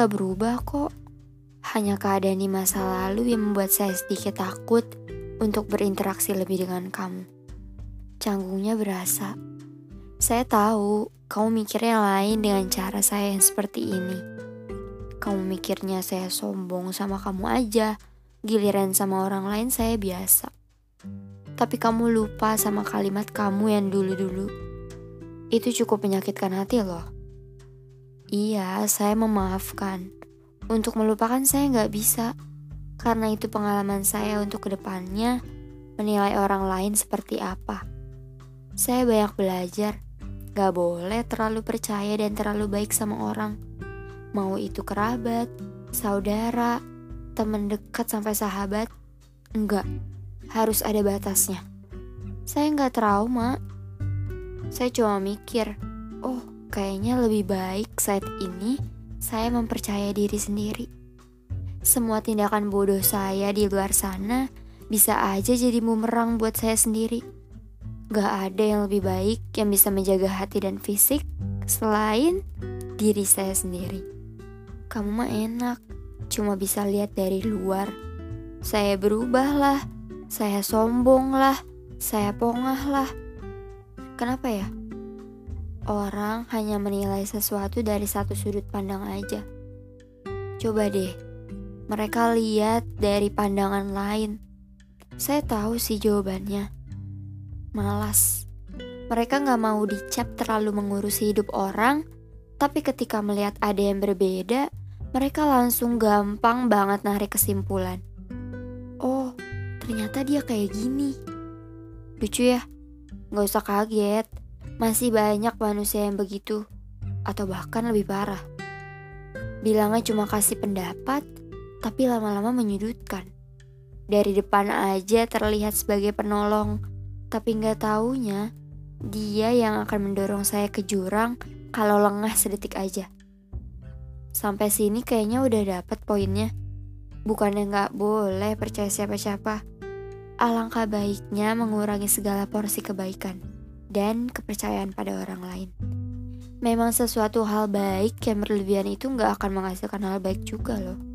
nggak berubah kok. Hanya keadaan di masa lalu yang membuat saya sedikit takut untuk berinteraksi lebih dengan kamu. Canggungnya berasa. Saya tahu kamu mikirnya lain dengan cara saya yang seperti ini. Kamu mikirnya saya sombong sama kamu aja, giliran sama orang lain saya biasa. Tapi kamu lupa sama kalimat kamu yang dulu-dulu. Itu cukup menyakitkan hati loh. Iya, saya memaafkan. Untuk melupakan saya nggak bisa, karena itu pengalaman saya untuk ke depannya menilai orang lain seperti apa. Saya banyak belajar, gak boleh terlalu percaya dan terlalu baik sama orang. Mau itu kerabat, saudara, teman dekat sampai sahabat, enggak, harus ada batasnya. Saya nggak trauma, saya cuma mikir, oh kayaknya lebih baik saat ini saya mempercaya diri sendiri. Semua tindakan bodoh saya di luar sana bisa aja jadi bumerang buat saya sendiri. Gak ada yang lebih baik yang bisa menjaga hati dan fisik selain diri saya sendiri. Kamu mah enak, cuma bisa lihat dari luar. Saya berubah lah, saya sombong lah, saya pongah lah. Kenapa ya? Orang hanya menilai sesuatu dari satu sudut pandang aja. Coba deh, mereka lihat dari pandangan lain. Saya tahu sih jawabannya. Malas. Mereka nggak mau dicap terlalu mengurusi hidup orang, tapi ketika melihat ada yang berbeda, mereka langsung gampang banget narik kesimpulan. Oh, ternyata dia kayak gini. Lucu ya? Gak usah kaget, masih banyak manusia yang begitu, atau bahkan lebih parah. Bilangnya cuma kasih pendapat, tapi lama-lama menyudutkan. Dari depan aja terlihat sebagai penolong, tapi nggak taunya dia yang akan mendorong saya ke jurang kalau lengah sedetik aja. Sampai sini kayaknya udah dapet poinnya. Bukannya nggak boleh percaya siapa-siapa, Alangkah baiknya mengurangi segala porsi kebaikan dan kepercayaan pada orang lain. Memang sesuatu hal baik yang berlebihan itu nggak akan menghasilkan hal baik juga loh.